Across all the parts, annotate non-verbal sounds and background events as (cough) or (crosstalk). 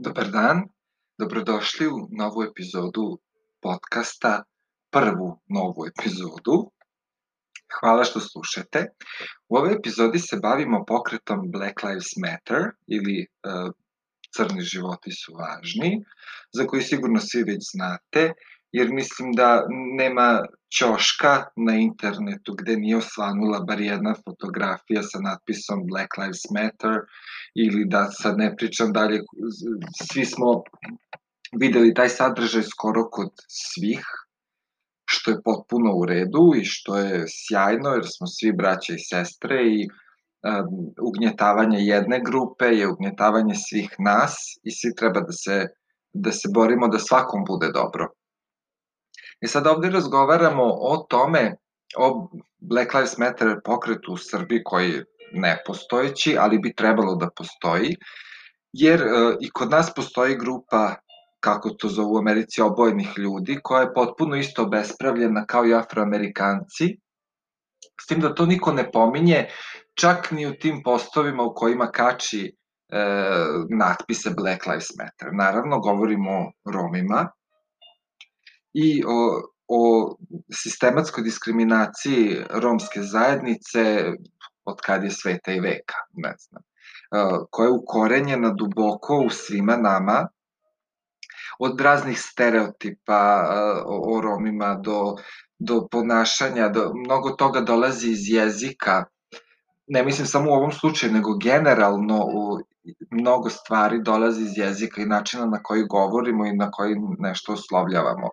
Dobar dan, dobrodošli u novu epizodu podcasta, prvu novu epizodu. Hvala što slušate. U ovoj epizodi se bavimo pokretom Black Lives Matter ili uh, Crni životi su važni, za koji sigurno svi već znate jer mislim da nema ćoška na internetu gde nije osvanula bar jedna fotografija sa natpisom Black Lives Matter ili da sad ne pričam dalje, svi smo videli taj sadržaj skoro kod svih, što je potpuno u redu i što je sjajno jer smo svi braća i sestre i um, ugnjetavanje jedne grupe je ugnjetavanje svih nas i svi treba da se, da se borimo da svakom bude dobro. I sad ovde razgovaramo o tome, o Black Lives Matter pokretu u Srbiji koji je nepostojeći, ali bi trebalo da postoji, jer e, i kod nas postoji grupa kako to zovu u Americi, obojnih ljudi, koja je potpuno isto bespravljena kao i afroamerikanci, s tim da to niko ne pominje, čak ni u tim postovima u kojima kači e, natpise Black Lives Matter. Naravno, govorimo o Romima, i o, o sistematskoj diskriminaciji romske zajednice od kad je sveta i veka, ne znam, koja je ukorenjena duboko u svima nama, od raznih stereotipa o, o Romima do, do ponašanja, do, mnogo toga dolazi iz jezika, ne mislim samo u ovom slučaju, nego generalno u mnogo stvari dolazi iz jezika i načina na koji govorimo i na koji nešto oslovljavamo.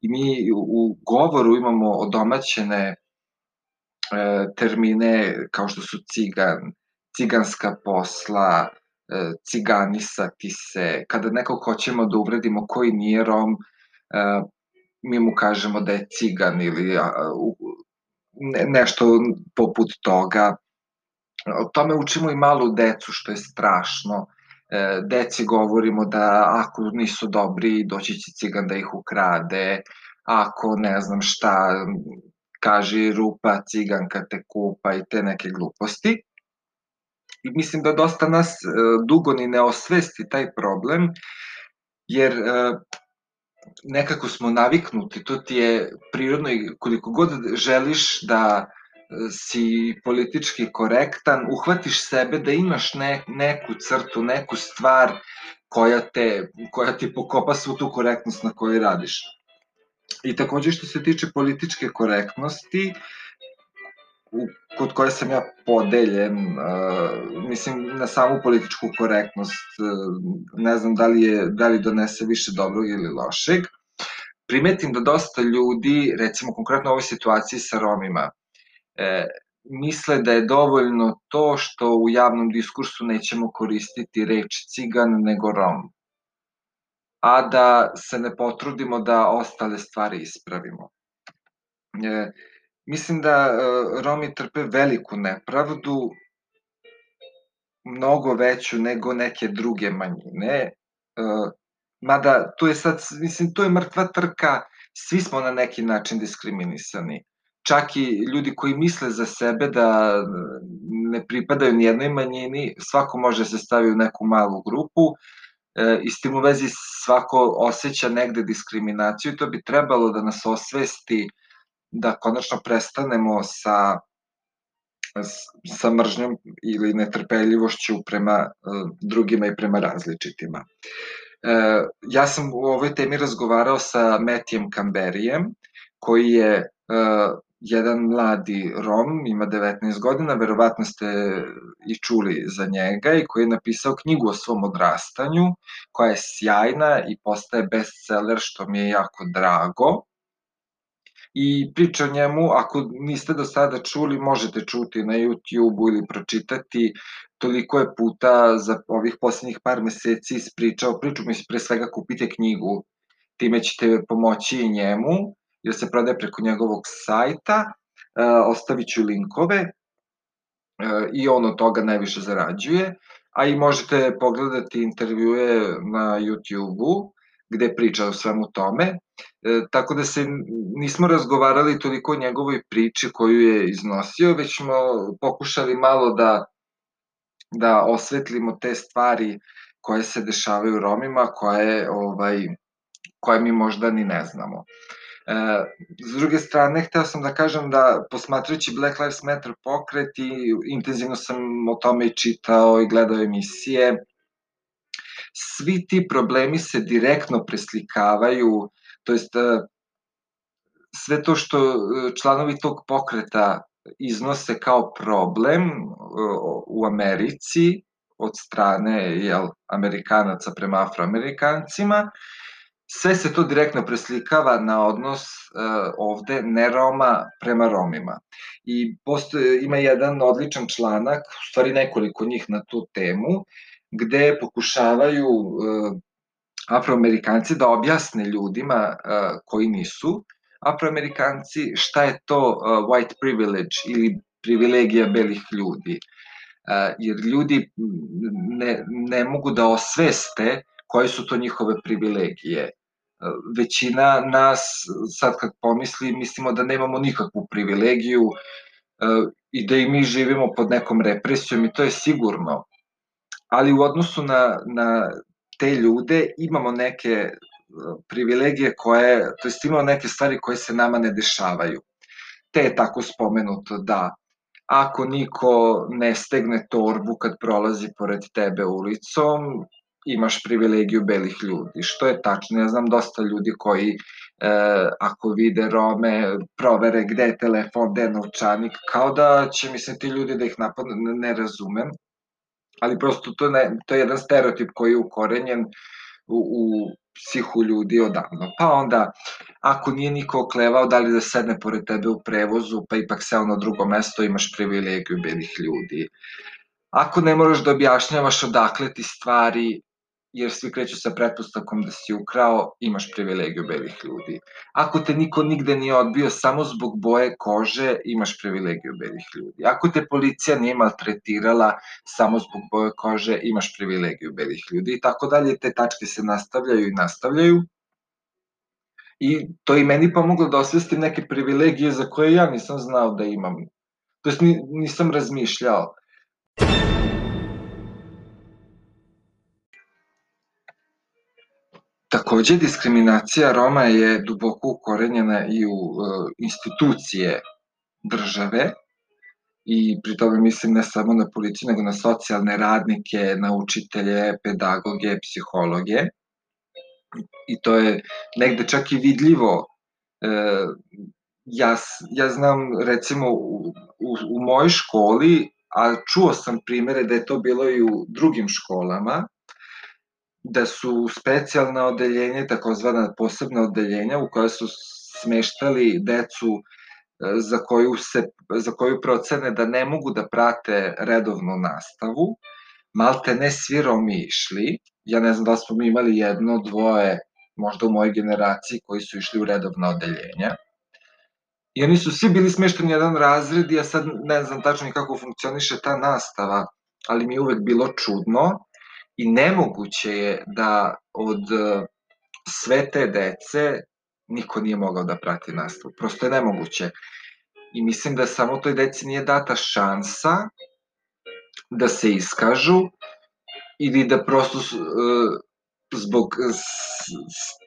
I mi u govoru imamo odomaćene e, termine kao što su cigan, ciganska posla, e, ciganisati se. Kada nekog hoćemo da uvredimo koji nije Rom, e, mi mu kažemo da je cigan ili a, u, ne, nešto poput toga O tome učimo i malu decu, što je strašno. E, deci govorimo da ako nisu dobri, doći će cigan da ih ukrade, ako ne znam šta, kaže rupa, ciganka te kupa i te neke gluposti. I mislim da dosta nas e, dugo ni ne osvesti taj problem, jer e, nekako smo naviknuti, to ti je prirodno i koliko god želiš da si politički korektan, uhvatiš sebe da imaš ne, neku crtu, neku stvar koja, te, koja ti pokopa svu tu korektnost na kojoj radiš. I takođe što se tiče političke korektnosti, u, kod koje sam ja podeljen, uh, mislim na samu političku korektnost, uh, ne znam da li, je, da li donese više dobrog ili lošeg, primetim da dosta ljudi, recimo konkretno u ovoj situaciji sa Romima, e, misle da je dovoljno to što u javnom diskursu nećemo koristiti reč cigan nego rom, a da se ne potrudimo da ostale stvari ispravimo. E, mislim da e, Romi trpe veliku nepravdu, mnogo veću nego neke druge manjine, e, mada tu je sad, mislim, tu je mrtva trka, svi smo na neki način diskriminisani čak i ljudi koji misle za sebe da ne pripadaju ni jednoj manjini, svako može se stavi u neku malu grupu e, i s tim u vezi svako osjeća negde diskriminaciju i to bi trebalo da nas osvesti da konačno prestanemo sa sa mržnjom ili netrpeljivošću prema e, drugima i prema različitima. E, ja sam u ovoj temi razgovarao sa Metijem Kamberijem, koji je e, jedan mladi Rom, ima 19 godina, verovatno ste i čuli za njega i koji je napisao knjigu o svom odrastanju, koja je sjajna i postaje bestseller, što mi je jako drago. I priča o njemu, ako niste do sada čuli, možete čuti na YouTube-u ili pročitati. Toliko je puta za ovih poslednjih par meseci ispričao priču, mi pre svega kupite knjigu, time ćete pomoći i njemu jer se prodaje preko njegovog sajta, e, ostavit ću linkove e, i on od toga najviše zarađuje, a i možete pogledati intervjue na YouTube-u gde priča o svemu tome, e, tako da se nismo razgovarali toliko o njegovoj priči koju je iznosio, već smo pokušali malo da da osvetlimo te stvari koje se dešavaju Romima, koje, ovaj, koje mi možda ni ne znamo. E, s druge strane, hteo sam da kažem da posmatrajući Black Lives Matter pokret i intenzivno sam o tome i čitao i gledao emisije, svi ti problemi se direktno preslikavaju, to jest e, sve to što e, članovi tog pokreta iznose kao problem u Americi od strane jel, Amerikanaca prema Afroamerikancima, sve se to direktno preslikava na odnos uh, ovde ne Roma prema Romima. I postoje, ima jedan odličan članak, u stvari nekoliko njih na tu temu, gde pokušavaju uh, afroamerikanci da objasne ljudima uh, koji nisu afroamerikanci šta je to uh, white privilege ili privilegija belih ljudi. Uh, jer ljudi ne, ne mogu da osveste koje su to njihove privilegije većina nas, sad kad pomisli, mislimo da nemamo nikakvu privilegiju e, i da i mi živimo pod nekom represijom i to je sigurno. Ali u odnosu na, na te ljude imamo neke e, privilegije koje, to jest imamo neke stvari koje se nama ne dešavaju. Te je tako spomenuto da ako niko ne stegne torbu kad prolazi pored tebe ulicom, imaš privilegiju belih ljudi, što je tačno. Ja znam dosta ljudi koji e, ako vide Rome, provere gde je telefon, gde je novčanik, kao da će mislim ti ljudi da ih napadnu, ne, ne razumem, ali prosto to, ne, to je jedan stereotip koji je ukorenjen u, u psihu ljudi odavno. Pa onda, ako nije niko oklevao da li da sedne pored tebe u prevozu, pa ipak seo na drugo mesto, imaš privilegiju belih ljudi. Ako ne moraš da objašnjavaš odakle ti stvari, jer svi kreću sa pretpostavkom da si ukrao, imaš privilegiju belih ljudi. Ako te niko nigde nije odbio samo zbog boje kože, imaš privilegiju belih ljudi. Ako te policija nije maltretirala samo zbog boje kože, imaš privilegiju belih ljudi i tako dalje. Te tačke se nastavljaju i nastavljaju. I to i meni pomoglo da osvestim neke privilegije za koje ja nisam znao da imam. To jest nisam razmišljao. Takođe, diskriminacija Roma je duboko ukorenjena i u e, institucije države i pri tome mislim ne samo na policiju, nego na socijalne radnike, na učitelje, pedagoge, psihologe. I to je negde čak i vidljivo. E, ja, ja znam recimo u, u, u mojoj školi, a čuo sam primere da je to bilo i u drugim školama, da su specijalna odeljenja, takozvana posebna odeljenja u koja su smeštali decu e, za koju, se, za koju procene da ne mogu da prate redovnu nastavu, malte ne svi Romi išli, ja ne znam da smo mi imali jedno, dvoje, možda u mojoj generaciji koji su išli u redovna odeljenja. I oni su svi bili smešteni jedan razred, ja sad ne znam tačno kako funkcioniše ta nastava, ali mi je uvek bilo čudno, i nemoguće je da od e, sve te dece niko nije mogao da prati nastavu. Prosto je nemoguće. I mislim da samo toj deci nije data šansa da se iskažu ili da prosto e, zbog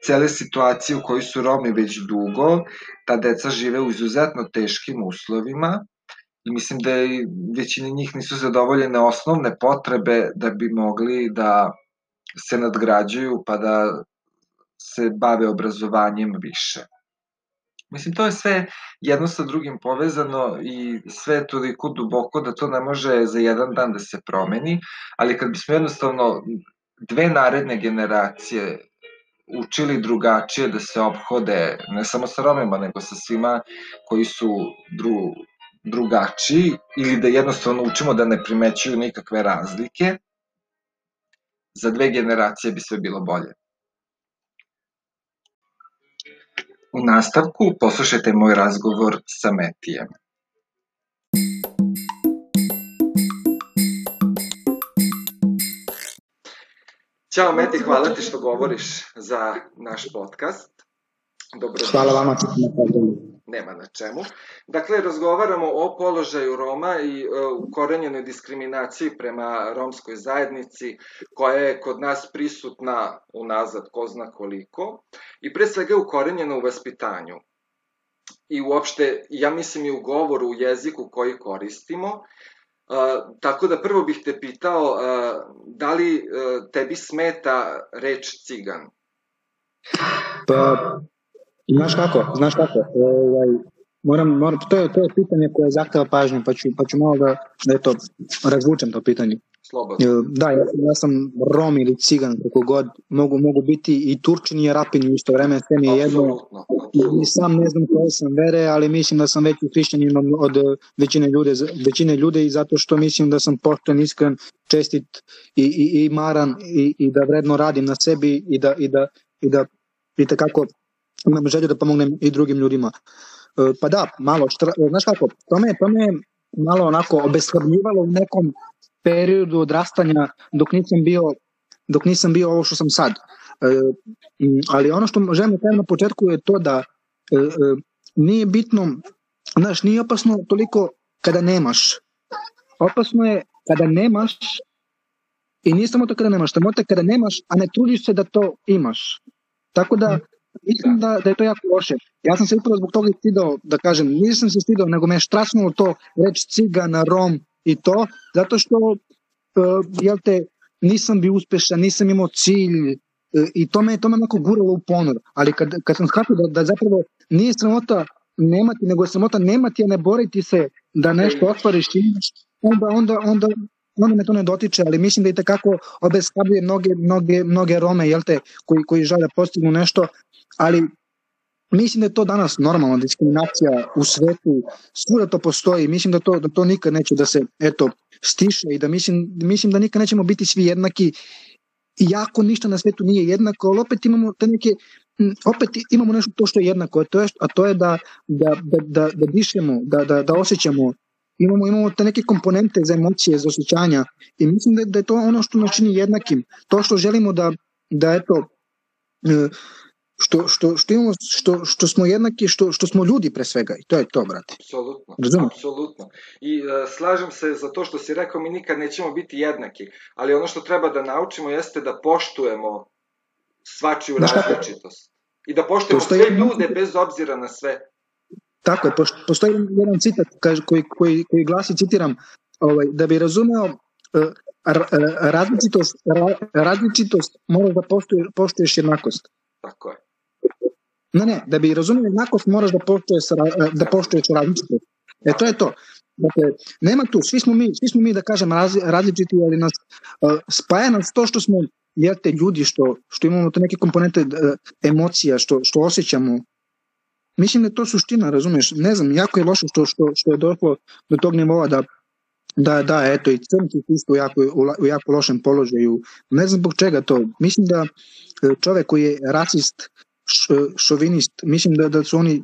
cele situacije u kojoj su Romi već dugo, ta deca žive u izuzetno teškim uslovima i mislim da i većina njih nisu zadovoljene osnovne potrebe da bi mogli da se nadgrađuju pa da se bave obrazovanjem više. Mislim, to je sve jedno sa drugim povezano i sve je toliko duboko da to ne može za jedan dan da se promeni, ali kad bismo jednostavno dve naredne generacije učili drugačije da se obhode, ne samo sa Romima, nego sa svima koji su dru, drugačiji ili da jednostavno učimo da ne primećuju nikakve razlike, za dve generacije bi sve bilo bolje. U nastavku poslušajte moj razgovor sa Metijem. Ćao Meti, hvala ti što govoriš za naš podcast. Dobro Hvala vama što ste me nema na čemu. Dakle, razgovaramo o položaju Roma i e, ukorenjenoj diskriminaciji prema romskoj zajednici, koja je kod nas prisutna unazad ko zna koliko, i pre svega ukorenjena u vaspitanju. I uopšte, ja mislim i u govoru, u jeziku koji koristimo, Uh, tako da prvo bih te pitao, uh, da li uh, tebi smeta reč cigan? Pa, znaš kako, znaš kako, ovaj, moram, moram, to, je, to je pitanje koje zahteva pažnju, pa ću, pa ću malo da, da to, razvučem to pitanje. Slobodno. Da, ja, ja sam Rom ili Cigan, kako god, mogu, mogu biti i Turčin i Arapin u isto vreme, sve mi je jedno. I sam ne znam koje sam vere, ali mislim da sam veći hrišćanin od većine ljude, većine ljude i zato što mislim da sam pošten, iskren, čestit i, i, i maran i, i da vredno radim na sebi i da, i da, i da i kako imam želju da pomognem i drugim ljudima. E, pa da, malo, štra, znaš kako, to me, to me malo onako obeskrabljivalo u nekom periodu odrastanja dok nisam bio dok nisam bio ovo što sam sad. E, ali ono što želim da na početku je to da e, e, nije bitno, znaš, nije opasno toliko kada nemaš. Opasno je kada nemaš i nije samo to kada nemaš, samo to kada nemaš, a ne trudiš se da to imaš. Tako da, mislim da, da je to jako loše. Ja sam se upravo zbog toga stidao, da kažem, nisam se stidao, nego me je štrasnulo to reći cigana, rom i to, zato što, uh, jel te, nisam bio uspešan, nisam imao cilj uh, i to me, to me onako guralo u ponor. Ali kad, kad sam shvatio da, da zapravo nije sramota nemati, nego je sramota nemati, a ne boriti se da nešto i imaš, onda, onda, onda, onda me to ne dotiče, ali mislim da i takako obeshrabljuje mnoge, mnoge, mnoge Rome, jel te, koji, koji žele da postignu nešto, ali mislim da je to danas normalna diskriminacija u svetu, svuda to postoji, mislim da to, da to nikad neće da se, eto, stiše i da mislim, mislim da nikad nećemo biti svi jednaki, iako ništa na svetu nije jednako, ali opet imamo te neke opet imamo nešto to što je jednako, a to je, a to je da, da, da, da, da dišemo, da, da, da osjećamo. Imamo, imamo te neke komponente za emocije, za osjećanja i mislim da, da je to ono što nas čini jednakim. To što želimo da, da eto, e, što, što, što, imamo, što, što smo jednaki, što, što smo ljudi pre svega i to je to, brate. Apsolutno, Razumno? apsolutno. I uh, slažem se za to što si rekao, mi nikad nećemo biti jednaki, ali ono što treba da naučimo jeste da poštujemo svačiju različitost. I da poštujemo sve ljude bez obzira na sve. Tako je, postoji jedan citat koji, koji, koji glasi, citiram, ovaj, da bi razumeo uh, različitost, različitost moraš da poštuješ, poštuješ jednakost. Tako je. Ne, ne, da bi razumeo jednakost moraš da poštuješ, da poštuješ različitost. E to je to. Dakle, nema tu, svi smo mi, svi smo mi da kažem različiti, ali nas uh, spaja nas to što smo jel te ljudi što, što imamo te neke komponente uh, emocija, što, što osjećamo, Mislim da je to suština, razumeš? Ne znam, jako je loše što, što, što je došlo do tog nivoa da da, da, eto, i crnci su u jako, u jako lošem položaju. Ne znam zbog čega to. Mislim da e, čovek koji je rasist, šovinist, mislim da, da su oni e,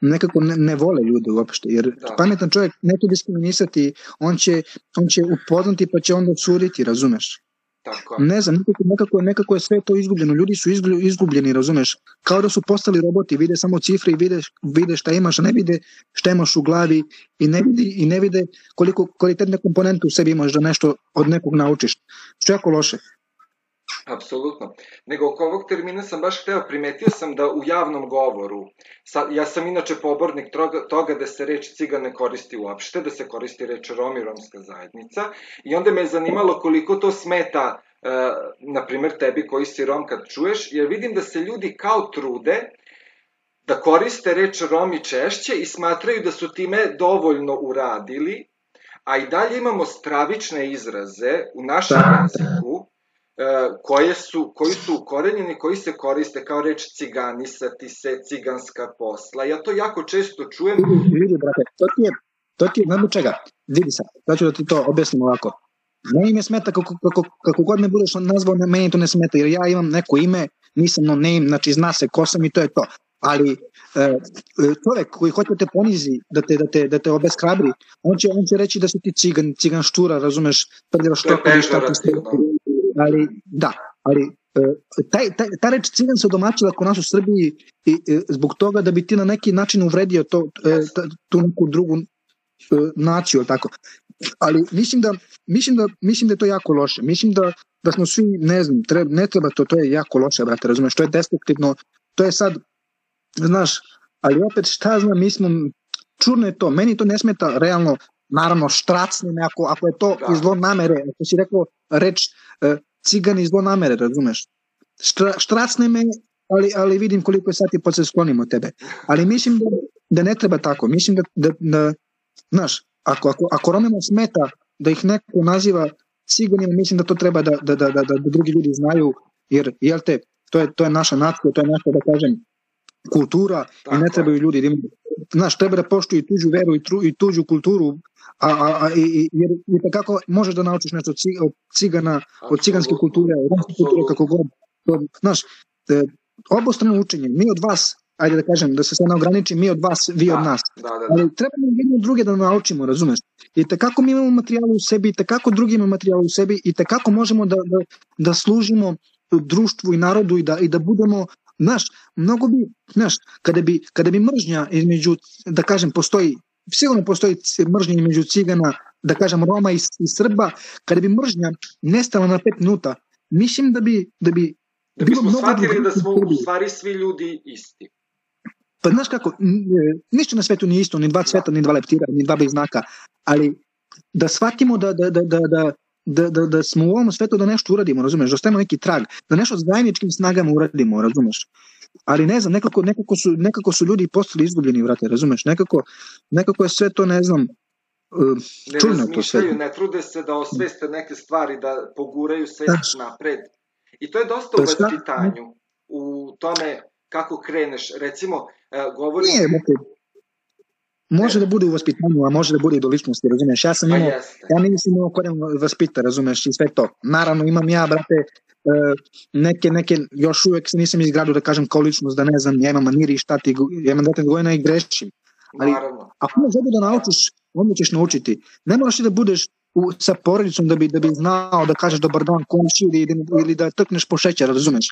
nekako ne, ne vole ljude uopšte, jer da. pametan čovjek neće diskriminisati, on će, on će upoznati pa će onda suditi, razumeš? Tako. Ne znam, nekako, nekako, nekako je sve to izgubljeno. Ljudi su izgubljeni, razumeš? Kao da su postali roboti, vide samo cifre i vide, vide šta imaš, a ne vide šta imaš u glavi i ne, vidi, i ne vide koliko kvalitetne komponente u sebi imaš da nešto od nekog naučiš. Što je jako loše. Apsolutno. Nego oko ovog termina sam baš hteo, primetio sam da u javnom govoru, sa, ja sam inače pobornik toga, toga da se reč ciga ne koristi uopšte, da se koristi reč rom i romska zajednica, i onda me je zanimalo koliko to smeta, e, na primer tebi koji si rom kad čuješ, jer vidim da se ljudi kao trude da koriste reč romi češće i smatraju da su time dovoljno uradili, a i dalje imamo stravične izraze u našem da. jeziku, koje su, koji su ukorenjeni, koji se koriste kao reč ciganisati se, ciganska posla. Ja to jako često čujem. Vidi, brate, to ti je, to ti je, znam čega, vidi sad, da ću da ti to objasnim ovako. Meni me smeta kako, kako, kako god me budeš nazvao, meni to ne smeta, jer ja imam neko ime, nisam no name, znači zna se ko sam i to je to. Ali e, e čovek koji hoće da te ponizi, da te, da te, da te obeskrabri, on će, on će reći da si ti cigan, cigan štura, razumeš, prljava što šta ti ali da, ali taj, taj, ta reč cigan se odomačila kod nas u Srbiji i, i, zbog toga da bi ti na neki način uvredio to, yes. tu neku drugu naciju, tako. Ali mislim da, mislim da, mislim da je to jako loše. Mislim da, da smo svi, ne znam, treba, ne treba to, to je jako loše, brate, razumeš, to je destruktivno, to je sad, znaš, ali opet šta znam, mi smo, čurno je to, meni to ne smeta realno, naravno štracne me ako, ako je to da. iz zlo namere, ako si rekao reč e, cigani iz zlo namere, razumeš? Štra, štracne me, ali, ali vidim koliko je sati pa se sklonim od tebe. Ali mislim da, da ne treba tako, mislim da, da, da znaš, ako, ako, ako Romima smeta da ih neko naziva ciganima, mislim da to treba da, da, da, da, da drugi ljudi znaju, jer, jel te, to je, to je naša nacija, to je naša, da kažem, kultura Tako. i ne trebaju ljudi da imaju znaš, treba da poštuju tuđu veru i, tru, i tuđu kulturu, a, a, a i, jer, jer kako možeš da naučiš nešto od cigana, od ciganske kulture, od romske kulture, kako god. To, znaš, e, obostrano učenje, mi od vas, ajde da kažem, da se sad ne ograniči, mi od vas, vi da, od nas. Da, da, da. Ali treba nam jedno druge da naučimo, razumeš? I tekako mi imamo materijal u sebi, i tekako drugi imamo materijal u sebi, i tekako možemo da, da, da služimo društvu i narodu i da, i da budemo Znaš, mnogo bi, znaš, kada bi, kada bi mržnja između, da kažem, postoji, sigurno postoji mržnja između cigana, da kažem, Roma i, i Srba, kada bi mržnja nestala na pet minuta, mislim da bi, da bi Da bismo shvatili da smo u stvari svi ljudi isti. Pa znaš kako, ništa na svetu nije isto, ni dva cveta, ni dva leptira, ni dva znaka, ali da shvatimo da, da, da, da, da da, da, da smo u ovom svetu da nešto uradimo, razumeš, da ostavimo neki trag, da nešto s zajedničkim snagama uradimo, razumeš. Ali ne znam, nekako, nekako, su, nekako su ljudi postali izgubljeni, vrate, razumeš, nekako, nekako je sve to, ne znam, ne čudno to sve. Ne trude se da osveste neke stvari, da poguraju se da. napred. I to je dosta u vaspitanju, u tome kako kreneš. Recimo, e, govorim... Nije, Može da bude u vaspitanju, a može da bude i do ličnosti, razumeš? Ja sam pa imao, ja nisam imao koren vaspita, razumeš, i sve to. Naravno, imam ja, brate, e, neke, neke, još uvek se nisam izgradio da kažem kao ličnost, da ne znam, ja imam maniri i šta ti, ja imam dete gojena i grešim. Ali, Naravno. ako želi da naučiš, onda ćeš naučiti. Ne moraš da budeš u, sa porodicom da bi, da bi znao da kažeš dobar dan komši ili, ili da trkneš po šećer, razumeš?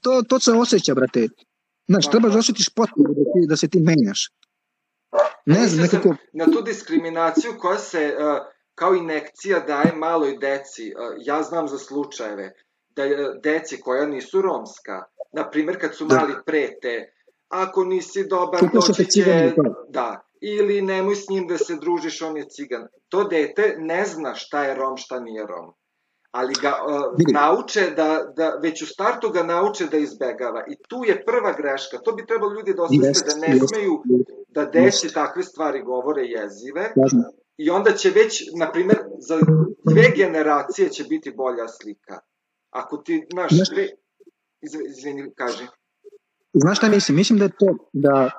To, to se osjeća, brate. Znaš, treba da osjetiš potrebu da, ti, da se ti menjaš. Ne znam, nekako... Na tu diskriminaciju koja se uh, kao inekcija daje maloj deci, uh, ja znam za slučajeve, da uh, deci koja nisu romska, na primjer kad su da. mali prete, ako nisi dobar, doći će, da, ili nemoj s njim da se družiš, on je cigan. To dete ne zna šta je rom, šta nije rom ali ga uh, nauče da, da, već u startu ga nauče da izbegava. I tu je prva greška. To bi trebalo ljudi da osveste da ne smeju da deci takve stvari govore jezive. I onda će već, na primer, za dve generacije će biti bolja slika. Ako ti, znaš, dve... Izvini, kaži. Znaš šta mislim? Mislim da je to da,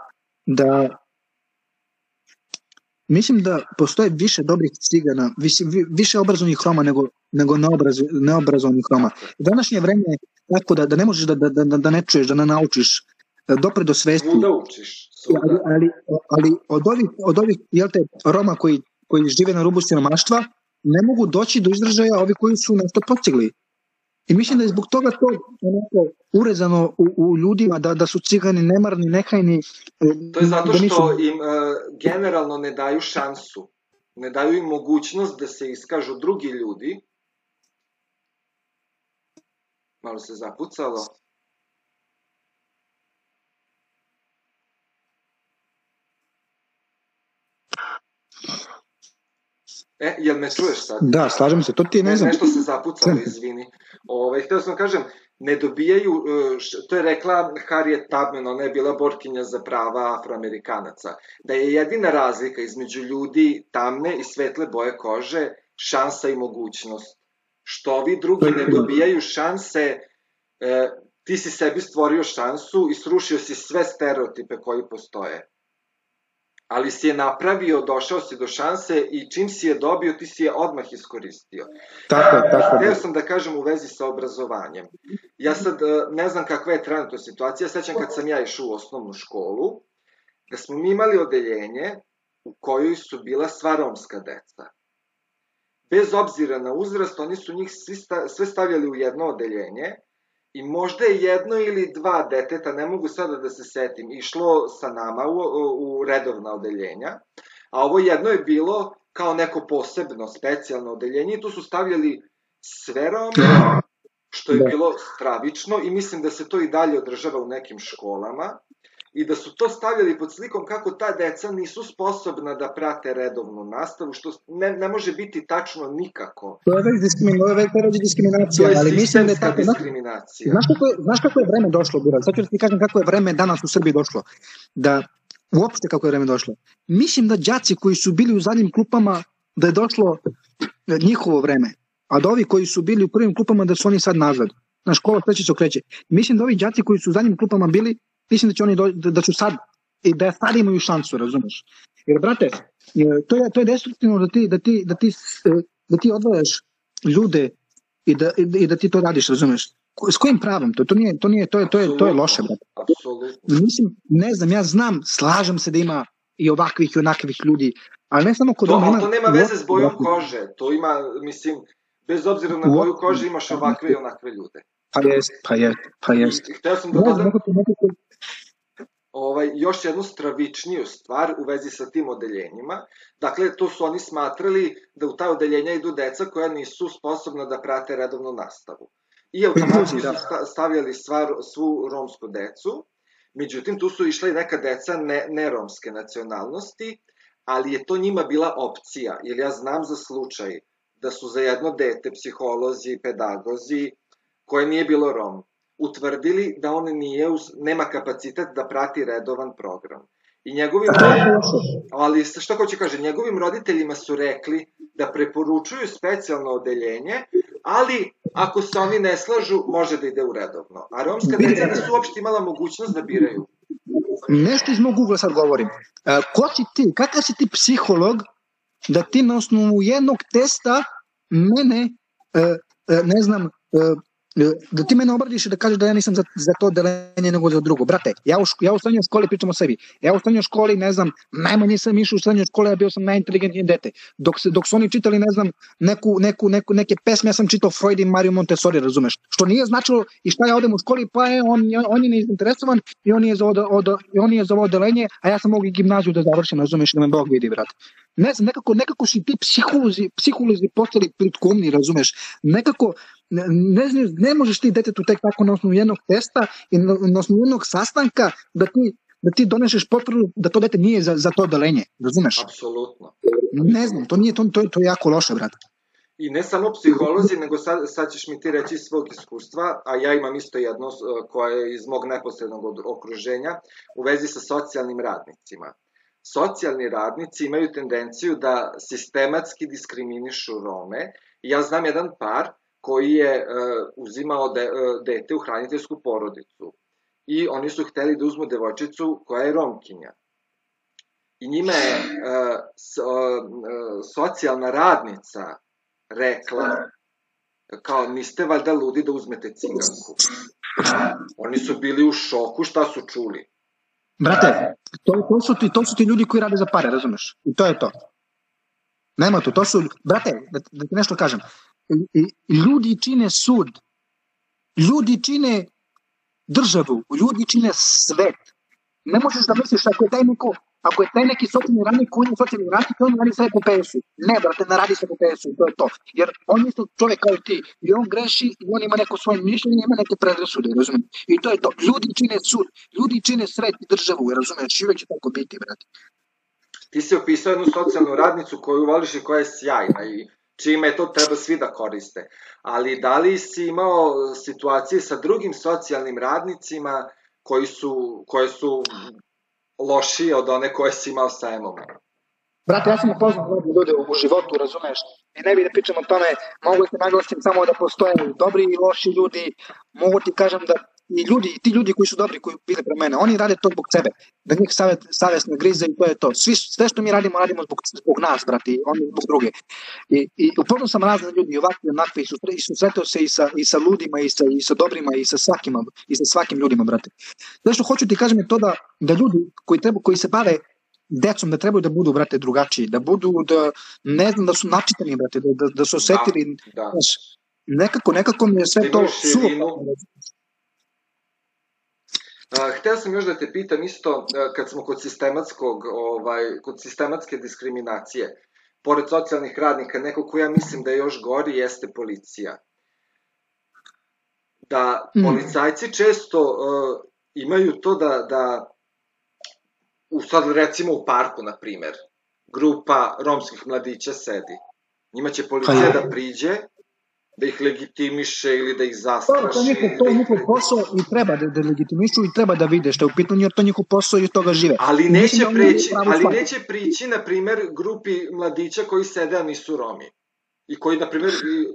da mislim da postoje više dobrih cigana, više, više obrazovnih Roma nego, nego neobraz, neobrazovnih Roma. Današnje vreme je tako da, da ne možeš da, da, da, da ne čuješ, da ne naučiš, da dopre do svesti. Svuda učiš. Ali, ali, ali od ovih, od ovih jel te, Roma koji, koji žive na rubu siromaštva, ne mogu doći do izražaja ovi koji su nešto postigli. I mislim da je zbog toga to onako urezano u, u ljudima da, da su cigani nemarni, nehajni. E, to je zato da nisu... što im uh, generalno ne daju šansu. Ne daju im mogućnost da se iskažu drugi ljudi. Malo se zapucalo. E, jel me čuješ sad? Da, slažem se, to ti ne znam. Nešto se zapucalo, izvini. Ove, ovaj, hteo sam da kažem, ne dobijaju, e, to je rekla Harriet Tubman, ona je bila borkinja za prava afroamerikanaca, da je jedina razlika između ljudi tamne i svetle boje kože šansa i mogućnost. Što ovi drugi ne dobijaju šanse, e, ti si sebi stvorio šansu i srušio si sve stereotipe koji postoje ali si je napravio, došao si do šanse i čim si je dobio, ti si je odmah iskoristio. Tako, tako. Hteo sam da kažem u vezi sa obrazovanjem. Ja sad e, ne znam kakva je trenutno situacija, sećam kad sam ja išao u osnovnu školu, da smo mi imali odeljenje u kojoj su bila sva romska deca. Bez obzira na uzrast, oni su njih svi sta, sve stavljali u jedno odeljenje i možda je jedno ili dva deteta, ne mogu sada da se setim, išlo sa nama u, u redovna odeljenja, a ovo jedno je bilo kao neko posebno, specijalno odeljenje i tu su stavljali sve Rome, što je da. bilo stravično i mislim da se to i dalje održava u nekim školama i da su to stavljali pod slikom kako ta deca nisu sposobna da prate redovnu nastavu, što ne, ne može biti tačno nikako. To je već diskriminacija, diskriminacija, ali mislim da je tako. diskriminacija. Znaš kako, je, znaš kako je vreme došlo, Burak? Sad ću da ti kažem kako je vreme danas u Srbiji došlo. Da, uopšte kako je vreme došlo. Mislim da đaci koji su bili u zadnjim klupama, da je došlo njihovo vreme. A da ovi koji su bili u prvim klupama, da su oni sad nazad. Na škola sve će se okreće. Mislim da ovi đaci koji su u zadnjim klupama bili, mislim da će oni do, da, da su sad i da sad imaju šansu, razumeš? Jer, brate, to je, to je destruktivno da ti, da ti, da ti, da ti odvajaš ljude i da, i da ti to radiš, razumeš? S kojim pravom? To, to, nije, to, nije, to, je, to, je, to je loše, brate. Mislim, ne znam, ja znam, slažem se da ima i ovakvih i onakvih ljudi, ali ne samo kod to, ima... To nema veze s bojom kože, to ima, mislim, bez obzira na boju kože imaš ovakve i onakve ljude. Pa jest, pa jest, pa jest. I, hteo sam da dodam ovaj, još jednu stravičniju stvar u vezi sa tim odeljenjima. Dakle, to su oni smatrali da u ta odeljenja idu deca koja nisu sposobna da prate redovnu nastavu. I automatski su da. stavljali stvar, svu romsku decu, međutim, tu su išla i neka deca ne, ne romske nacionalnosti, ali je to njima bila opcija, jer ja znam za slučaj da su za jedno dete psiholozi i pedagozi koje nije bilo Rom, utvrdili da on nije, nema kapacitet da prati redovan program. I njegovim, (laughs) ali što hoće kaže, njegovim roditeljima su rekli da preporučuju specijalno odeljenje, ali ako se oni ne slažu, može da ide u redovno. A romska deca nisu uopšte imala mogućnost da biraju. Nešto iz mog ugla sad govorim. E, ko si ti, kakav si ti psiholog da ti na osnovu jednog testa mene, e, e, ne znam, da ti mene obradiš i da kažeš da ja nisam za, za to delenje nego za drugo. Brate, ja u, ja u srednjoj školi pričam o sebi. Ja u srednjoj školi, ne znam, najmanje sam išao u srednjoj školi, ja bio sam najinteligentniji dete. Dok, se, dok su oni čitali, ne znam, neku, neku, neku, neke pesme, ja sam čitao Freud i Mario Montessori, razumeš? Što nije značilo i šta ja odem u školi, pa je, on, on je neinteresovan i on je za, od, od, on je za ovo delenje, a ja sam mogu i gimnaziju da završim, razumeš, da me Bog vidi, brate ne znam, nekako, nekako si ti psiholozi, psiholozi postali plitkomni, razumeš, nekako, ne, ne, ne možeš ti detetu tek tako na osnovu jednog testa i na, na osnovu jednog sastanka da ti da ti doneseš potvrdu da to dete nije za, za to odelenje, razumeš? Apsolutno. Ne znam, to nije to, to, to je jako loše, brate. I ne samo psiholozi, nego sad, sad ćeš mi ti reći iz svog iskustva, a ja imam isto jedno koje je iz mog neposrednog okruženja, u vezi sa socijalnim radnicima socijalni radnici imaju tendenciju da sistematski diskriminišu Rome. Ja znam jedan par koji je uh, uzimao de, uh, dete u hraniteljsku porodicu i oni su hteli da uzmu devojčicu koja je Romkinja. I njima je uh, so, socijalna radnica rekla kao niste valjda ludi da uzmete ciganku. Oni su bili u šoku šta su čuli. Brate, to, to, su ti, to su ti ljudi koji rade za pare, razumeš? I to je to. Nema to, to su, brate, da, da ti nešto kažem, ljudi čine sud, ljudi čine državu, ljudi čine svet. Ne možeš da misliš ako je taj neko Ako je taj neki socijalni radnik koji je socijalni radnik, on radi sve po PS-u. Ne, brate, ne radi se po PS-u, to je to. Jer on je čovek kao ti. I on greši i on ima neko svoje mišljenje, ima neke predrasude, razumem. I to je to. Ljudi čine sud, ljudi čine sret i državu, razumeš, i će tako biti, brate. Ti si opisao jednu socijalnu radnicu koju voliš i koja je sjajna i čime to treba svi da koriste. Ali da li si imao situacije sa drugim socijalnim radnicima koji su, koje su lošije od one koje si imao sa Emom. Brate, ja sam upoznao mnogo ljude u životu, razumeš? I ne bih da pričam o tome, mogu da se naglasim samo da postoje dobri i loši ljudi, mogu ti kažem da i ljudi, ti ljudi koji su dobri, koji bili pre mene, oni rade to zbog sebe, da njih savjet, savjest ne grize i to je to. Svi, sve što mi radimo, radimo zbog, zbog nas, brati, oni zbog druge. I, i upoznao sam razne ljudi, ovakvi, onakvi, i, susre, i susretao se i sa, i sa ludima, i sa, i sa dobrima, i sa svakima, i sa svakim ljudima, brate. Sve što hoću ti kažem je to da, da ljudi koji, treba, koji se bave decom da trebaju da budu, brate, drugačiji, da budu, da, ne znam, da su načitani, brate, da, da, da su osetili, da, da. nekako, nekako mi je sve to suvo hteo sam još da te pitam isto, kad smo kod sistematskog, ovaj, kod sistematske diskriminacije, pored socijalnih radnika, neko ko ja mislim da je još gori jeste policija. Da mm. policajci često uh, imaju to da, da u sad recimo u parku, na primer, grupa romskih mladića sedi. Njima će policija pa da priđe, da ih legitimiše ili da ih zastraši. To, to, njihov, to je da njihov posao i treba da, da legitimišu i treba da vide što je u pitanju, jer to je njihov posao i od toga žive. Ali neće, da preći, ali stvar. neće prići, na primer, grupi mladića koji sede, a nisu Romi. I koji, na primer,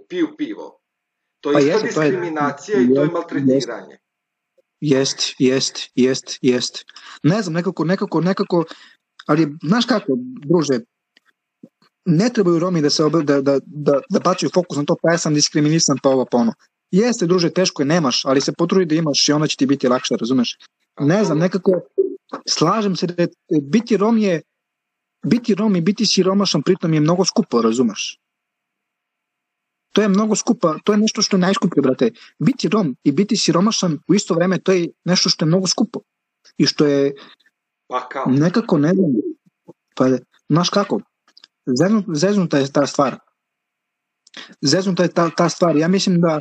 piju pivo. To je pa isto diskriminacija to je, i to je maltretiranje. Jest, jest, jest, jest. Ne znam, nekako, nekako, nekako, ali znaš kako, druže, ne trebaju Romi da se obr, da, da, da, da bačaju fokus na to, pa ja sam diskriminisan, pa ovo, pa ono. Jeste, druže, teško je, nemaš, ali se potrudi da imaš i onda će ti biti lakše, razumeš? Ne znam, nekako, slažem se da biti Rom je, biti Rom i biti siromašan pritom je mnogo skupo, razumeš? To je mnogo skupa, to je nešto što je najskuplje, brate. Biti Rom i biti siromašan u isto vreme, to je nešto što je mnogo skupo. I što je pa kao? nekako, ne znam, pa, znaš kako, zeznuta je ta stvar. Zeznuta je ta, ta stvar. Ja mislim da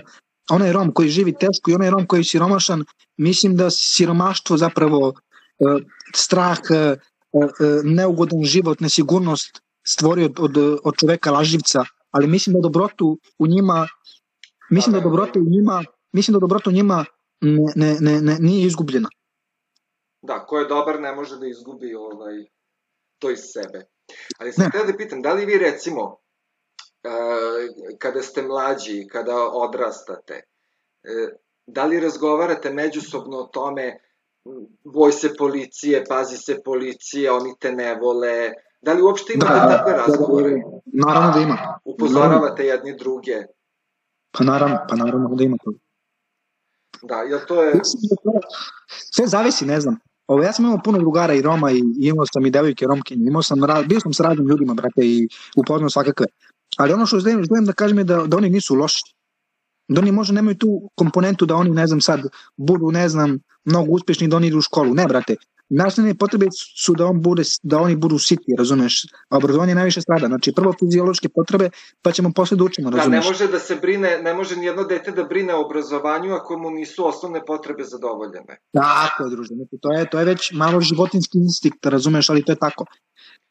onaj Rom koji živi teško i onaj Rom koji je siromašan, mislim da siromaštvo zapravo e, strah, e, e, neugodan život, nesigurnost stvori od, od, od čoveka laživca, ali mislim da dobrotu u njima mislim da dobrotu u njima mislim da dobrota u njima ne, ne, ne, ne, nije izgubljena. Da, ko je dobar ne može da izgubi ovaj, to iz sebe. Ali sam htio da pitam, da li vi recimo, kada ste mlađi, kada odrastate, uh, da li razgovarate međusobno o tome, boj se policije, pazi se policije, oni te ne vole, da li uopšte imate da, takve razgovore? Naravno da ima. Upozoravate jedni druge? Pa naravno, pa naravno da ima to. Da, jel to je... Sve zavisi, ne znam. Ovo, ja sam imao puno drugara i Roma i imao sam i devojke Romkinje, imao sam, bio sam s raznim ljudima, brate, i upoznao svakakve. Ali ono što želim, želim da kažem je da, da oni nisu loši. Da oni možda nemaju tu komponentu da oni, ne znam, sad budu, ne znam, mnogo uspešni da oni idu u školu. Ne, brate, Nastavne potrebe su da, on bude, da oni budu siti, razumeš? A obrazovanje najviše strada. Znači, prvo fiziološke potrebe, pa ćemo posle da učimo, razumeš? Da, ne može da se brine, ne može ni jedno dete da brine o obrazovanju ako mu nisu osnovne potrebe zadovoljene. Tako je, druže. Znači, to je, to je već malo životinski instinkt, razumeš, ali to je tako.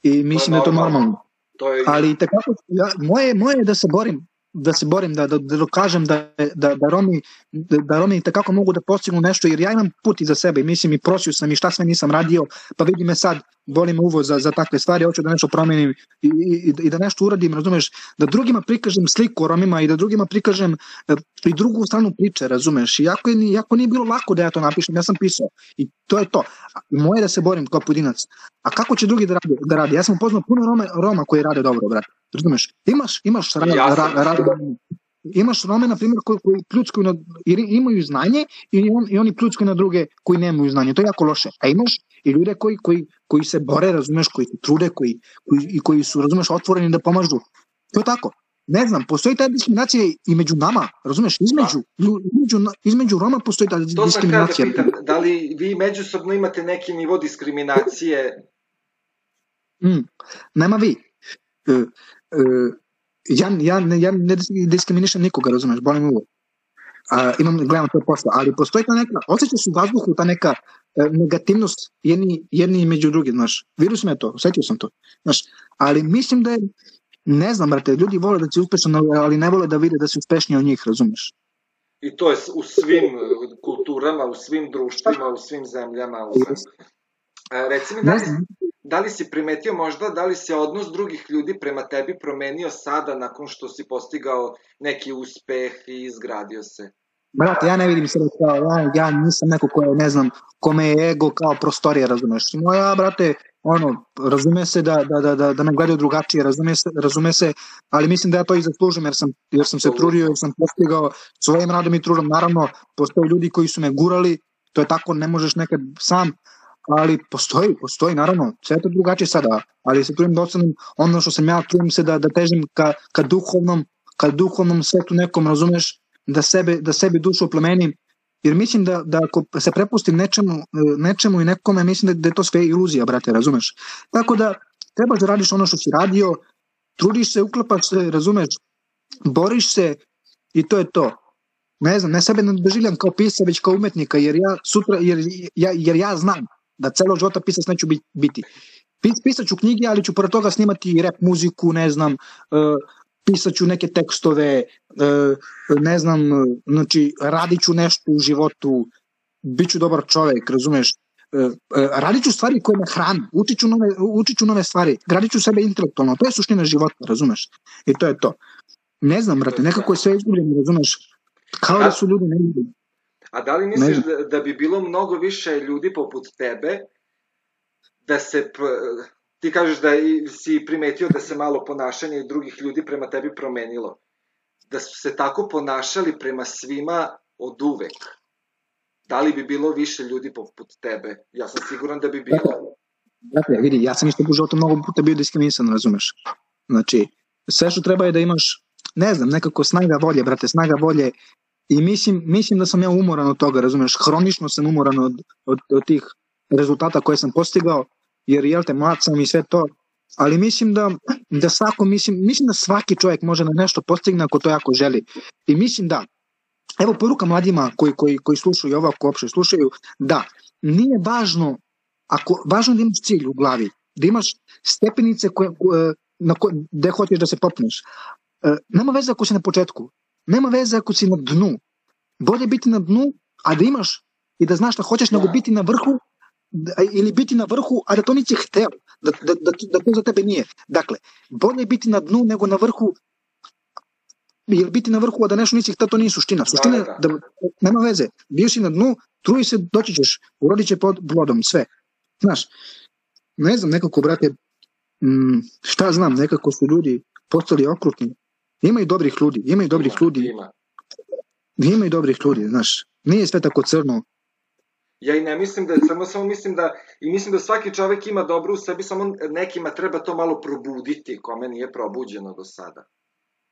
I mislim to da je to normalno. To je... Ali tekako, ja, moje, moje je da se borim da se borim, da, da, da dokažem da, da, da Romi, da, da Romi takako mogu da postignu nešto, jer ja imam put iza sebe i mislim i prosio sam i šta sve nisam radio, pa vidi me sad, boli me uvo za, za takve stvari, hoću da nešto promenim i, i, i da nešto uradim, razumeš, da drugima prikažem sliku o Romima i da drugima prikažem e, i drugu stranu priče, razumeš, iako, je, iako nije bilo lako da ja to napišem, ja sam pisao i to je to. Moje da se borim kao pojedinac. A kako će drugi da radi? Da radi? Ja sam upoznao puno Roma, Roma koji rade dobro, brate. Razumeš? Imaš, imaš rad, ja rad, rad, imaš Rome, na primjer, koji, koji pljuckaju na, imaju znanje i, on, i oni pljuckaju na druge koji nemaju znanje. To je jako loše. A imaš i ljude koji, koji, koji se bore, razumeš, koji se trude, koji, koji, i koji su, razumeš, otvoreni da pomažu. To je tako. Ne znam, postoji ta diskriminacija i među nama, razumeš, između, između, između Roma postoji ta to diskriminacija. To sam da pitam, da li vi međusobno imate neki nivo diskriminacije? Mm, nema vi. E, e, ja, ja, ne, ja ne diskriminišem nikoga, razumeš, bolim uvek. A, imam, gledam to posla, ali postoji ta neka, osjećaš u vazduhu ta neka e, negativnost jedni, jedni među drugim, znaš, virus me to, osjetio sam to, znaš, ali mislim da je, ne znam, brate, ljudi vole da si uspešan, ali ne vole da vide da si uspešniji od njih, razumeš? I to je u svim kulturama, u svim društvima, u svim zemljama. U svim... E, reci mi, da li, da li si primetio možda, da li se odnos drugih ljudi prema tebi promenio sada nakon što si postigao neki uspeh i izgradio se? Brate, ja ne vidim se kao, ja, ja nisam neko ko je, ne znam, kome je ego kao prostorija, razumeš? Moja, brate, ono, razume se da, da, da, da, da me gledaju drugačije, razume se, razume se, ali mislim da ja to i zaslužim jer sam, jer sam se trudio, jer sam postigao svojim radom i trudom. Naravno, postoje ljudi koji su me gurali, to je tako, ne možeš nekad sam, ali postoji, postoji, naravno, sve to drugačije sada, ali se trudim da ostanem ono što sam ja, trudim se da, da težim ka, ka duhovnom, ka duhovnom svetu nekom, razumeš, da sebe, da sebi dušu oplemenim Jer mislim da, da ako se prepustim nečemu, nečemu i nekome, mislim da, da je to sve iluzija, brate, razumeš? Tako da trebaš da radiš ono što si radio, trudiš se, uklapaš se, razumeš, boriš se i to je to. Ne znam, ne sebe ne doživljam kao pisa, već kao umetnika, jer ja sutra, jer ja, jer ja znam da celo života pisac neću biti. Pisat ću knjige, ali ću pored toga snimati rap muziku, ne znam, uh, pisat ću neke tekstove, uh, ne znam, znači radit ću nešto u životu, bit ću dobar čovek, razumeš, uh, radit ću stvari koje me hrane, učit ću nove, učit ću nove stvari, gradit ću sebe intelektualno, to je suština života, razumeš, i to je to. Ne znam, brate, nekako je sve izgubljeno, razumeš, kao da su ljudi ne ljudi. A da li misliš da, da bi bilo mnogo više ljudi poput tebe da se, ti kažeš da si primetio da se malo ponašanje drugih ljudi prema tebi promenilo, da su se tako ponašali prema svima od uvek, da li bi bilo više ljudi poput tebe? Ja sam siguran da bi bilo. Dakle, vidi, ja sam isto u životu mnogo puta bio diskriminisan, razumeš? Znači, sve što treba je da imaš, ne znam, nekako snaga volje, brate, snaga volje i mislim, mislim da sam ja umoran od toga, razumeš? Hronično sam umoran od, od, od tih rezultata koje sam postigao jer jel te mlad sam i sve to, ali mislim da, da svako, mislim, mislim da svaki čovjek može na nešto postigne ako to jako želi. I mislim da, evo poruka mladima koji, koji, koji slušaju ovo, ako uopšte slušaju, da nije važno, ako, važno da imaš cilj u glavi, da imaš stepenice koje, na ko, gde hoćeš da se popneš. E, nema veze ako si na početku, nema veze ako si na dnu. Bolje biti na dnu, a da imaš i da znaš šta hoćeš, nego biti na vrhu ili biti na vrhu, a da to nisi hteo, da, da, da, da to za tebe nije. Dakle, bolje biti na dnu nego na vrhu, jer biti na vrhu, a da nešto nisi hteo, to nije suština. Suština je da, da nema veze, bio si na dnu, truji se, doći ćeš, urodit će pod blodom, sve. Znaš, ne znam, nekako, brate, m, šta znam, nekako su ljudi postali okrutni. Ima i dobrih ljudi, ima i dobrih ima, ljudi. Ima. ima i dobrih ljudi, znaš. Nije sve tako crno, Ja i ne mislim da je samo, samo mislim da, i mislim da svaki čovek ima dobro u sebi, samo nekima treba to malo probuditi, kome nije probuđeno do sada.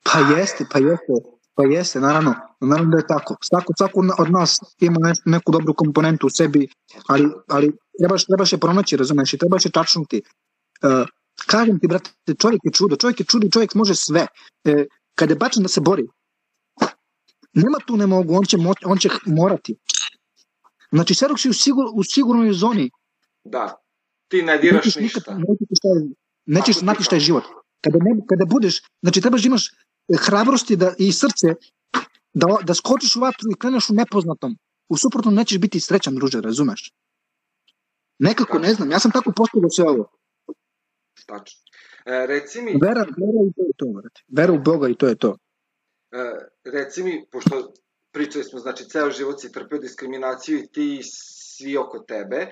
Pa jeste, pa jeste, pa jeste, naravno, naravno da je tako. Svako, svako od nas ima neku dobru komponentu u sebi, ali, ali trebaš, trebaš je pronaći, razumeš, i trebaš je tačnuti. Uh, kažem ti, brate, čovjek je čudo, čovjek je čudo i čovjek može sve. Uh, kada je bačen da se bori, nema tu ne mogu, on će, moć, on će morati. Znači, sve dok si u, sigur, u sigurnoj zoni. Da, ti ne diraš ništa. Nikad, nećeš, šta, nećeš znati šta je život. Kada, ne, kada budeš, znači trebaš da imaš hrabrosti da, i srce da, da skočiš u vatru i kreneš u nepoznatom. U suprotnom nećeš biti srećan, druže, razumeš? Nekako, Tačno. ne znam, ja sam tako postavio sve ovo. Tačno. E, reci mi... Vera, vera i to je to, vrati. Vera u Boga i to je to. E, reci mi, pošto pričali smo, znači, ceo život si trpeo diskriminaciju i ti svi oko tebe.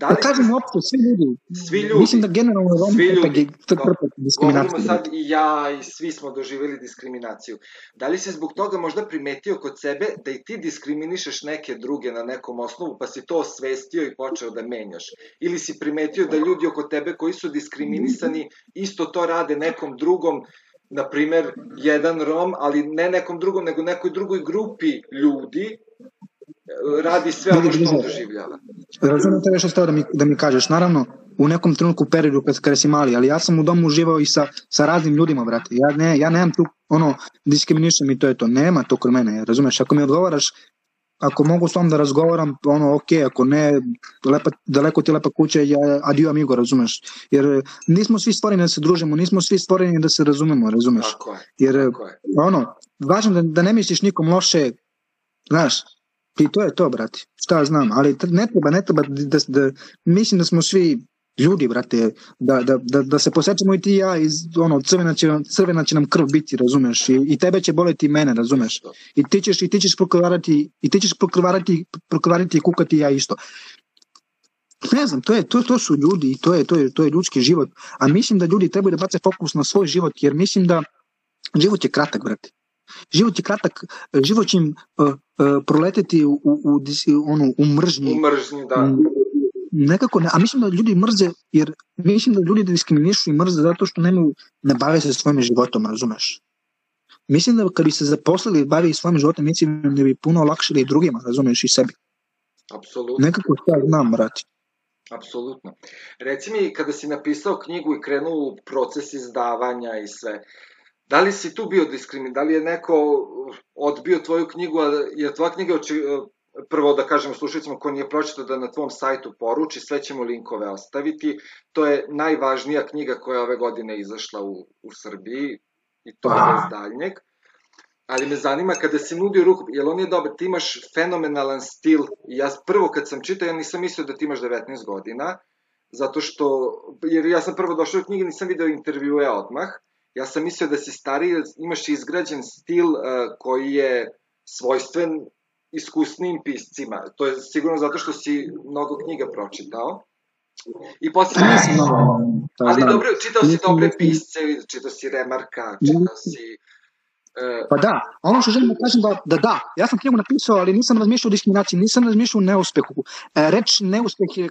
Da li... Da kažem opšte, svi ljudi. Svi ljudi. Mislim da generalno Romi svi ljudi. trpe diskriminaciju. Govorimo sad i ja i svi smo doživjeli diskriminaciju. Da li si zbog toga možda primetio kod sebe da i ti diskriminišeš neke druge na nekom osnovu, pa si to osvestio i počeo da menjaš? Ili si primetio da ljudi oko tebe koji su diskriminisani isto to rade nekom drugom na primer, jedan Rom, ali ne nekom drugom, nego nekoj drugoj grupi ljudi, radi sve ono što on doživljava. Razumem te što stao da mi, da mi kažeš. Naravno, u nekom trenutku periodu kad, kada si mali, ali ja sam u domu uživao i sa, sa raznim ljudima, brate. Ja, ne, ja nemam tu, ono, diskriminišem i to je to. Nema to kod mene, razumeš? Ako mi odgovaraš ako mogu s tom da razgovaram, ono, ok, ako ne, lepa, daleko ti lepa kuća, ja, adio amigo, razumeš? Jer nismo svi stvoreni da se družimo, nismo svi stvoreni da se razumemo, razumeš? Tako je. Jer, tako je. ono, važno da, da ne misliš nikom loše, znaš, i to je to, brati, šta znam, ali ne treba, ne treba da, da, da mislim da smo svi ljudi, brate, da, da, da, da se posjećamo i ti ja, iz, ono, crvena će, crvena će nam krv biti, razumeš, i, i tebe će boleti i mene, razumeš, i ti ćeš, i ti ćeš prokrvarati, i ti ćeš prokrvarati, prokrvarati i kukati ja isto. Ne znam, to, je, to, to su ljudi i to je, to, je, to je ljudski život, a mislim da ljudi trebaju da bace fokus na svoj život, jer mislim da život je kratak, brate. Život je kratak, život će im uh, uh, proleteti u, u, u, ono, u mržnji. U mržnji, da. Um, nekako ne, a mislim da ljudi mrze, jer mislim da ljudi diskriminišu i mrze zato što nemaju, ne bave se svojim životom, razumeš? Mislim da kad bi se zaposlili bavi svojim životom, mislim da bi puno olakšili i drugima, razumeš, i sebi. Apsolutno. Nekako šta znam, brati. Apsolutno. Reci mi, kada si napisao knjigu i krenuo u proces izdavanja i sve, da li si tu bio diskrimin, da li je neko odbio tvoju knjigu, je tvoja knjiga oči, prvo da kažemo slušajcima ko nije pročitao da na tvom sajtu poruči, sve ćemo linkove ostaviti. To je najvažnija knjiga koja je ove godine izašla u, u Srbiji i to je bez daljnjeg. Ali me zanima kada si nudio ruku, jel on je dobar, ti imaš fenomenalan stil. Ja prvo kad sam čitao, ja nisam mislio da ti imaš 19 godina, zato što, jer ja sam prvo došao u knjige, nisam video intervjue odmah. Ja sam mislio da si stariji, imaš izgrađen stil uh, koji je svojstven iskusnim piscima. To je sigurno zato što si mnogo knjiga pročitao. I posle nisam Ali dobro, čitao si dobre pisce, čitao si Remarka, čitao si Pa da, ono što želim da kažem da, da da, ja sam knjigu napisao, ali nisam razmišljao o diskriminaciji, nisam razmišljao o neuspehu. E, reč neuspeh je,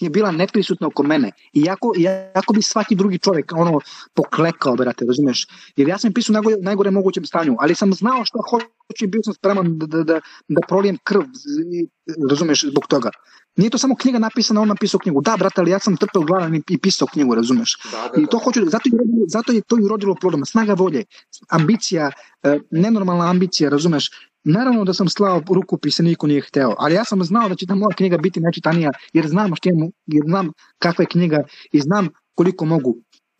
je bila neprisutna oko mene. Iako, iako bi svaki drugi čovek ono poklekao, brate, razumeš? Jer ja sam pisao najgore, najgore mogućem stanju, ali sam znao šta hoću i bio sam spreman da, da, da, da prolijem krv, razumeš, zbog toga. Nije to samo knjiga napisana, on napisao knjigu. Da, brate, ali ja sam trpeo glavan i pisao knjigu, razumeš? Da, da, I to da. hoću, zato je, zato je to i urodilo plodom. Snaga volje, ambicija, e, nenormalna ambicija, razumeš? Naravno da sam slao ruku se niko nije hteo, ali ja sam znao da će ta moja knjiga biti nečitanija, jer znam, što imam, jer znam kakva je knjiga i znam koliko mogu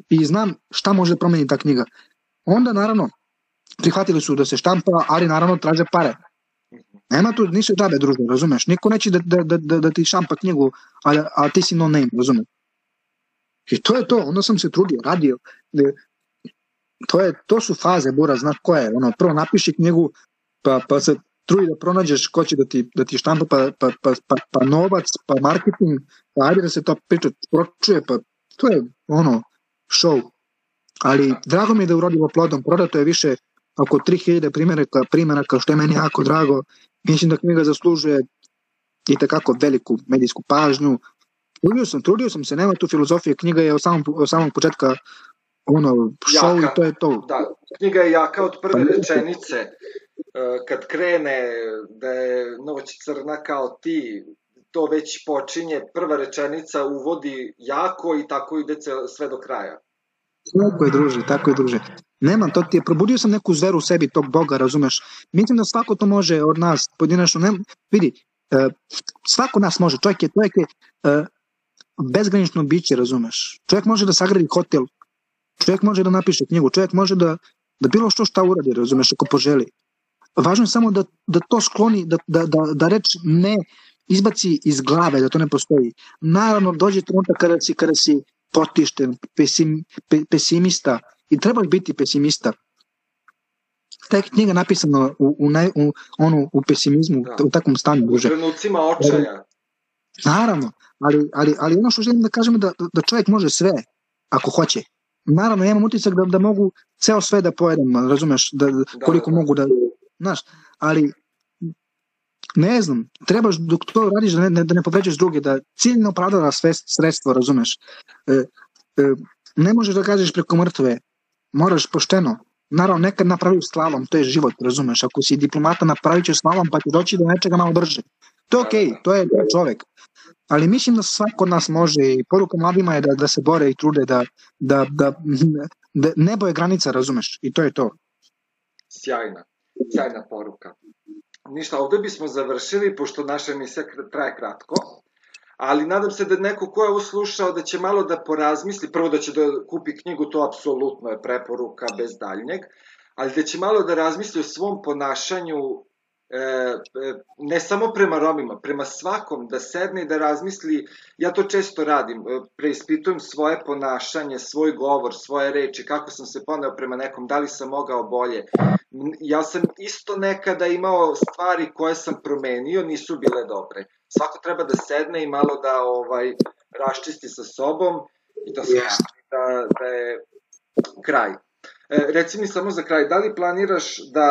i znam šta može da promeni ta knjiga. Onda, naravno, prihvatili su da se štampa, ali naravno traže pare. Nema tu nisu džabe družbe, razumeš? Niko neće da, da, da, da, da ti šampa knjigu, a, a ti si no name, razumeš? I to je to, onda sam se trudio, radio. To, je, to su faze, Bura, znaš ko je. Ono, prvo napiši knjigu, pa, pa se trudi da pronađeš ko će da ti, da ti štampa, pa, pa, pa, pa, pa novac, pa marketing, pa ajde da se to priča, pročuje, pa to je ono, show. Ali drago mi je da je urodilo plodom, prodato je više oko 3000 primjeraka, primjeraka, što je meni jako drago. Mislim da knjiga zaslužuje i takako veliku medijsku pažnju. Trudio sam, trudio sam se, nema tu filozofije, knjiga je od samog, od samog početka ono, show i to je to. Da, knjiga je jaka od prve pa, rečenice. E, kad krene da je noć crna kao ti, to već počinje, prva rečenica uvodi jako i tako ide sve do kraja. Tako je, druže, tako je, druže. Nemam, to ti je, probudio sam neku zveru u sebi, tog Boga, razumeš? Mislim da svako to može od nas, pojedinačno, ne, vidi, uh, svako nas može, čovjek je, čovjek je uh, bezgranično biće, razumeš? Čovjek može da sagradi hotel, čovjek može da napiše knjigu, čovjek može da, da bilo što šta uradi, razumeš, ako poželi. Važno je samo da, da to skloni, da, da, da, da reč ne izbaci iz glave, da to ne postoji. Naravno, dođe trenutak kada si, kada si potišten, pesim, pe, pesimista, i trebaš biti pesimista. Ta je knjiga napisana u, u, naj, u, ono, u pesimizmu, da. u takvom stanju. U trenucima očaja. Naravno, ali, ali, ali ono što želim da kažem da, da čovjek može sve, ako hoće. Naravno, ja imam utisak da, da mogu ceo sve da pojedem, razumeš, da, da, koliko da, da. mogu da, znaš, ali ne znam, trebaš dok to radiš da ne, da ne povređaš druge, da ciljno opravdava sve sredstvo, razumeš. E, e, ne možeš da kažeš preko mrtve, moraš pošteno. Naravno, nekad napraviš slalom, to je život, razumeš. Ako si diplomata, napravit ćeš slalom, pa će doći do nečega malo brže. To je okej, okay, to je čovek. Ali mislim da svako od nas može i poruka mladima je da, da se bore i trude, da, da, da, da nebo je granica, razumeš. I to je to. Sjajna, sjajna poruka. Ništa, ovde bismo završili, pošto naša emisija traje kratko ali nadam se da neko ko je ovo slušao da će malo da porazmisli, prvo da će da kupi knjigu, to apsolutno je preporuka bez daljnjeg, ali da će malo da razmisli o svom ponašanju e, e, ne samo prema Romima, prema svakom, da sedne i da razmisli, ja to često radim, e, preispitujem svoje ponašanje, svoj govor, svoje reči, kako sam se poneo prema nekom, da li sam mogao bolje. Ja sam isto nekada imao stvari koje sam promenio, nisu bile dobre svako treba da sedne i malo da ovaj raščisti sa sobom i da shvati da, da je kraj. E, reci mi samo za kraj, da li planiraš da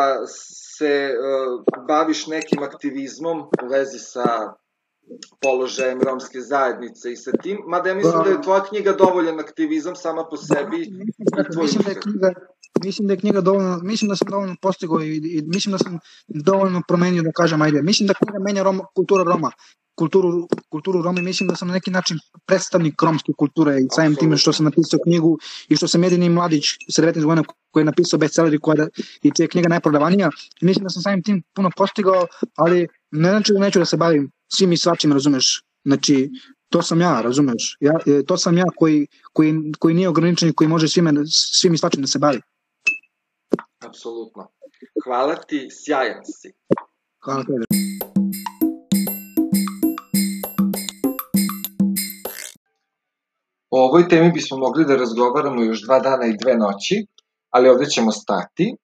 se uh, baviš nekim aktivizmom u vezi sa položajem romske zajednice i sa tim, mada ja mislim da je tvoja knjiga dovoljan aktivizam sama po sebi. Da, mislim da je knjiga, mislim da je knjiga dovoljno, mislim da sam dovoljno postigao i, i mislim da sam dovoljno promenio da kažem ajde. Mislim da knjiga menja Roma, kultura Roma kulturu, kulturu Roma mislim da sam na neki način predstavnik romske kulture i samim time što sam napisao knjigu i što sam jedini mladić sa 19 godina koji je napisao bestseller i, koja, i je knjiga najprodavanija. Mislim da sam samim tim puno postigao, ali ne znači da neću da se bavim svim i svačim, razumeš. Znači, to sam ja, razumeš. Ja, e, to sam ja koji, koji, koji nije ograničen i koji može svime, svim i svačim da se bavi. Apsolutno. Hvala ti, sjajan si. Hvala tebi. O ovoj temi bismo mogli da razgovaramo još dva dana i dve noći, ali ovde ćemo stati.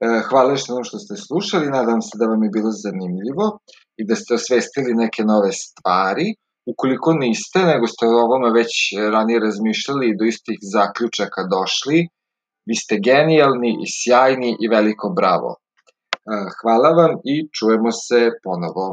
E, hvala što nam što ste slušali, nadam se da vam je bilo zanimljivo i da ste osvestili neke nove stvari. Ukoliko niste, nego ste o ovome već ranije razmišljali i do istih zaključaka došli, vi ste genijalni i sjajni i veliko bravo. E, hvala vam i čujemo se ponovo.